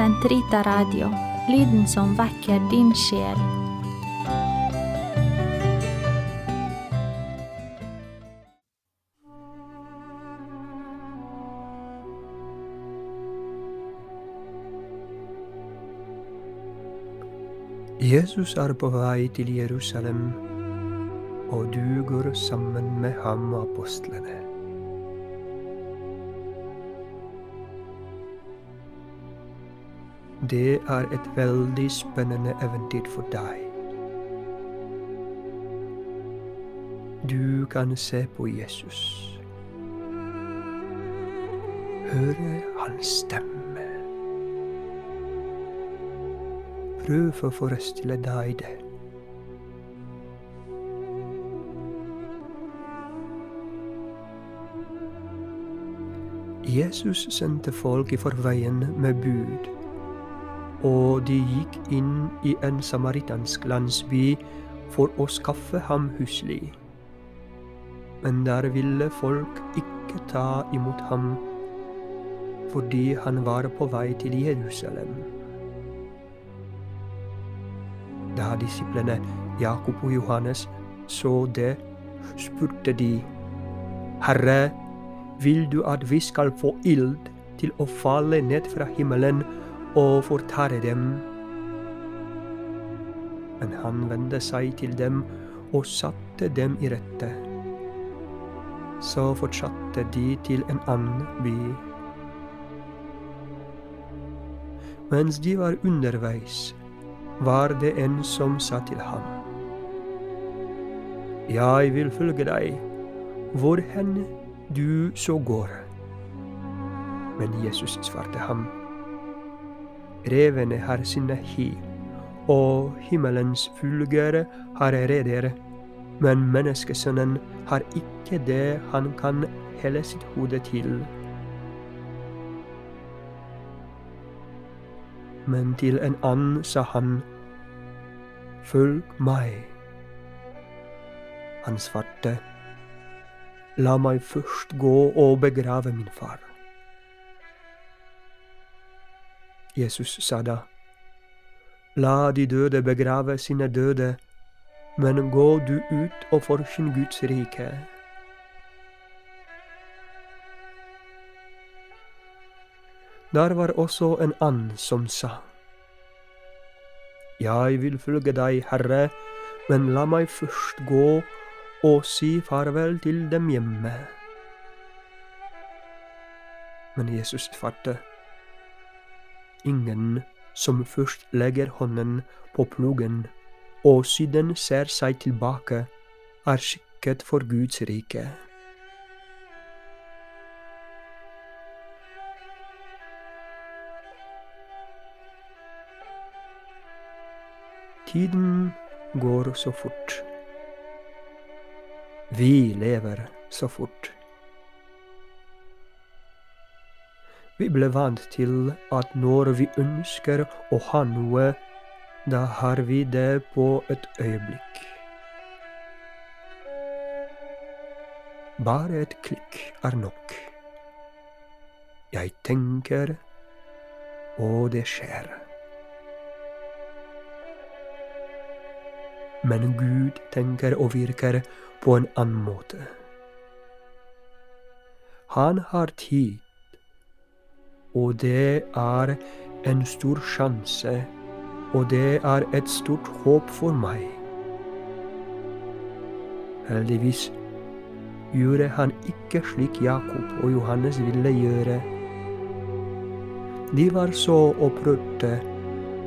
Sentrita Radio, lyden som vekker din sjel. Jesus er på vei til Jerusalem, og du går sammen med ham og apostlene. Det er et veldig spennende eventyr for deg. Du kan se på Jesus. Høre hans stemme. Prøv å forestille deg det. Jesus sendte folk i forveien med bud, og de gikk inn i en samaritansk landsby for å skaffe ham husly. Men der ville folk ikke ta imot ham, fordi han var på vei til Jerusalem. Da disiplene Jakob og Johannes så det, spurte de, Herre, vil du at vi skal få ild til å falle ned fra himmelen og fortære dem? Men han vendte seg til dem og satte dem i rette. Så fortsatte de til en annen by. Mens de var underveis, var det en som sa til ham. Jeg vil følge deg, hvor hen du så går. Men Jesus svarte ham. Revene har sine hi, og himmelens fugler har reder, men menneskesønnen har ikke det han kan helle sitt hode til. Men til en annen sa han, Følg meg. Han svarte, La meg først gå og begrave min far. Jesus sa da, La de døde begrave sine døde, men gå du ut og forkynn Guds rike. Der var også en annen som sa, Jeg vil følge deg, Herre, men la meg først gå og si farvel til dem hjemme. Men Jesus svarte, Ingen som først legger hånden på plogen og siden ser seg tilbake, er skikket for Guds rike. Tiden går så fort. Vi lever så fort. Vi ble vant til at når vi ønsker å ha noe, da har vi det på et øyeblikk. Bare et klikk er nok. Jeg tenker, og det skjer. Men Gud tenker og virker på en annen måte. Han har tid, og det er en stor sjanse, og det er et stort håp for meg. Heldigvis gjorde han ikke slik Jakob og Johannes ville gjøre. De var så opprørte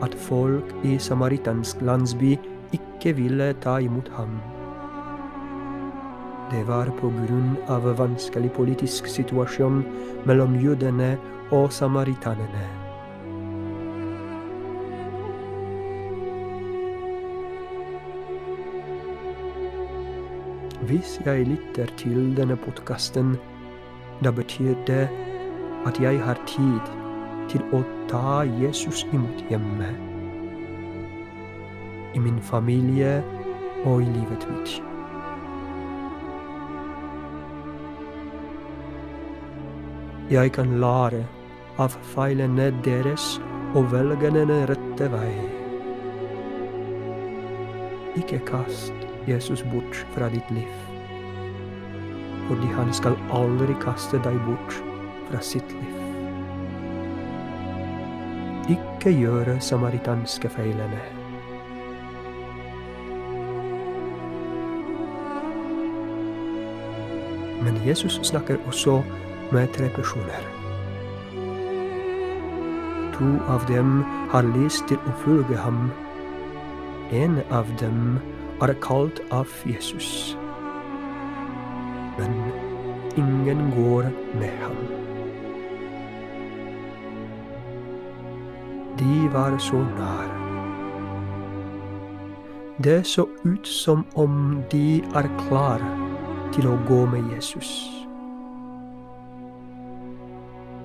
at folk i samaritansk landsby ikke ville ta imot ham. Det var av vanskelig politisk situasjon mellom jødene og samaritanene. Hvis jeg lytter til denne podkasten, da betyr det at jeg har tid til å ta Jesus imot hjemme. I min familie og i livet mitt. Jeg kan lære av feilene deres og velge den rette vei. Ikke kast Jesus bort fra ditt liv, fordi han skal aldri kaste deg bort fra sitt liv. Ikke gjøre samaritanske feilene. Men Jesus snakker også med personer. To av dem har lyst til å følge ham. En av dem er kalt av Jesus. Men ingen går med ham. De var så nær. Det så ut som om de er klare til å gå med Jesus.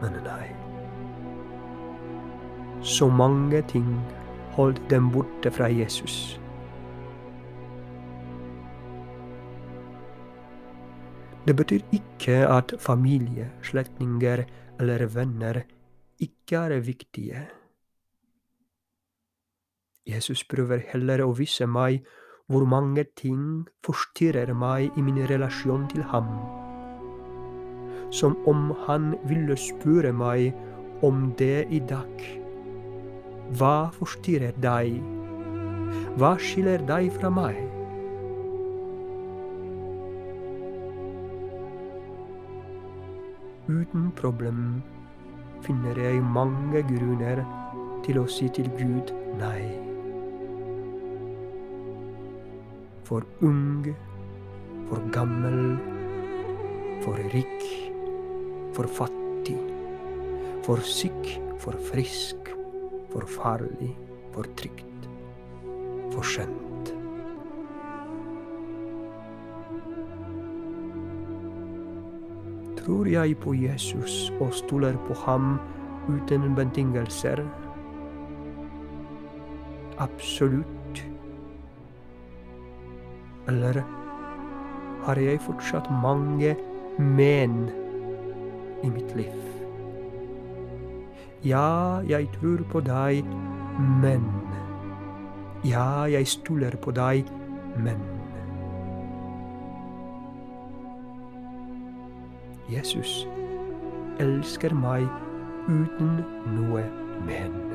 Men nei. Så mange ting holdt dem borte fra Jesus. Det betyr ikke at familie, slektninger eller venner ikke er viktige. Jesus prøver heller å vise meg hvor mange ting forstyrrer meg i min relasjon til ham. Som om han ville spørre meg om det i dag. Hva forstyrrer deg? Hva skiller deg fra meg? Uten problem finner jeg mange grunner til å si til Gud nei. For ung, for gammel, for rik, for fattig, for syk, for frisk, for farlig, for trygt, for skjønt. Tror jeg på Jesus og stoler på ham uten betingelser? Absolutt. Eller har jeg fortsatt mange men i mitt liv? Ja, jeg tror på deg, men Ja, jeg stoler på deg, men Jesus elsker meg uten noe men.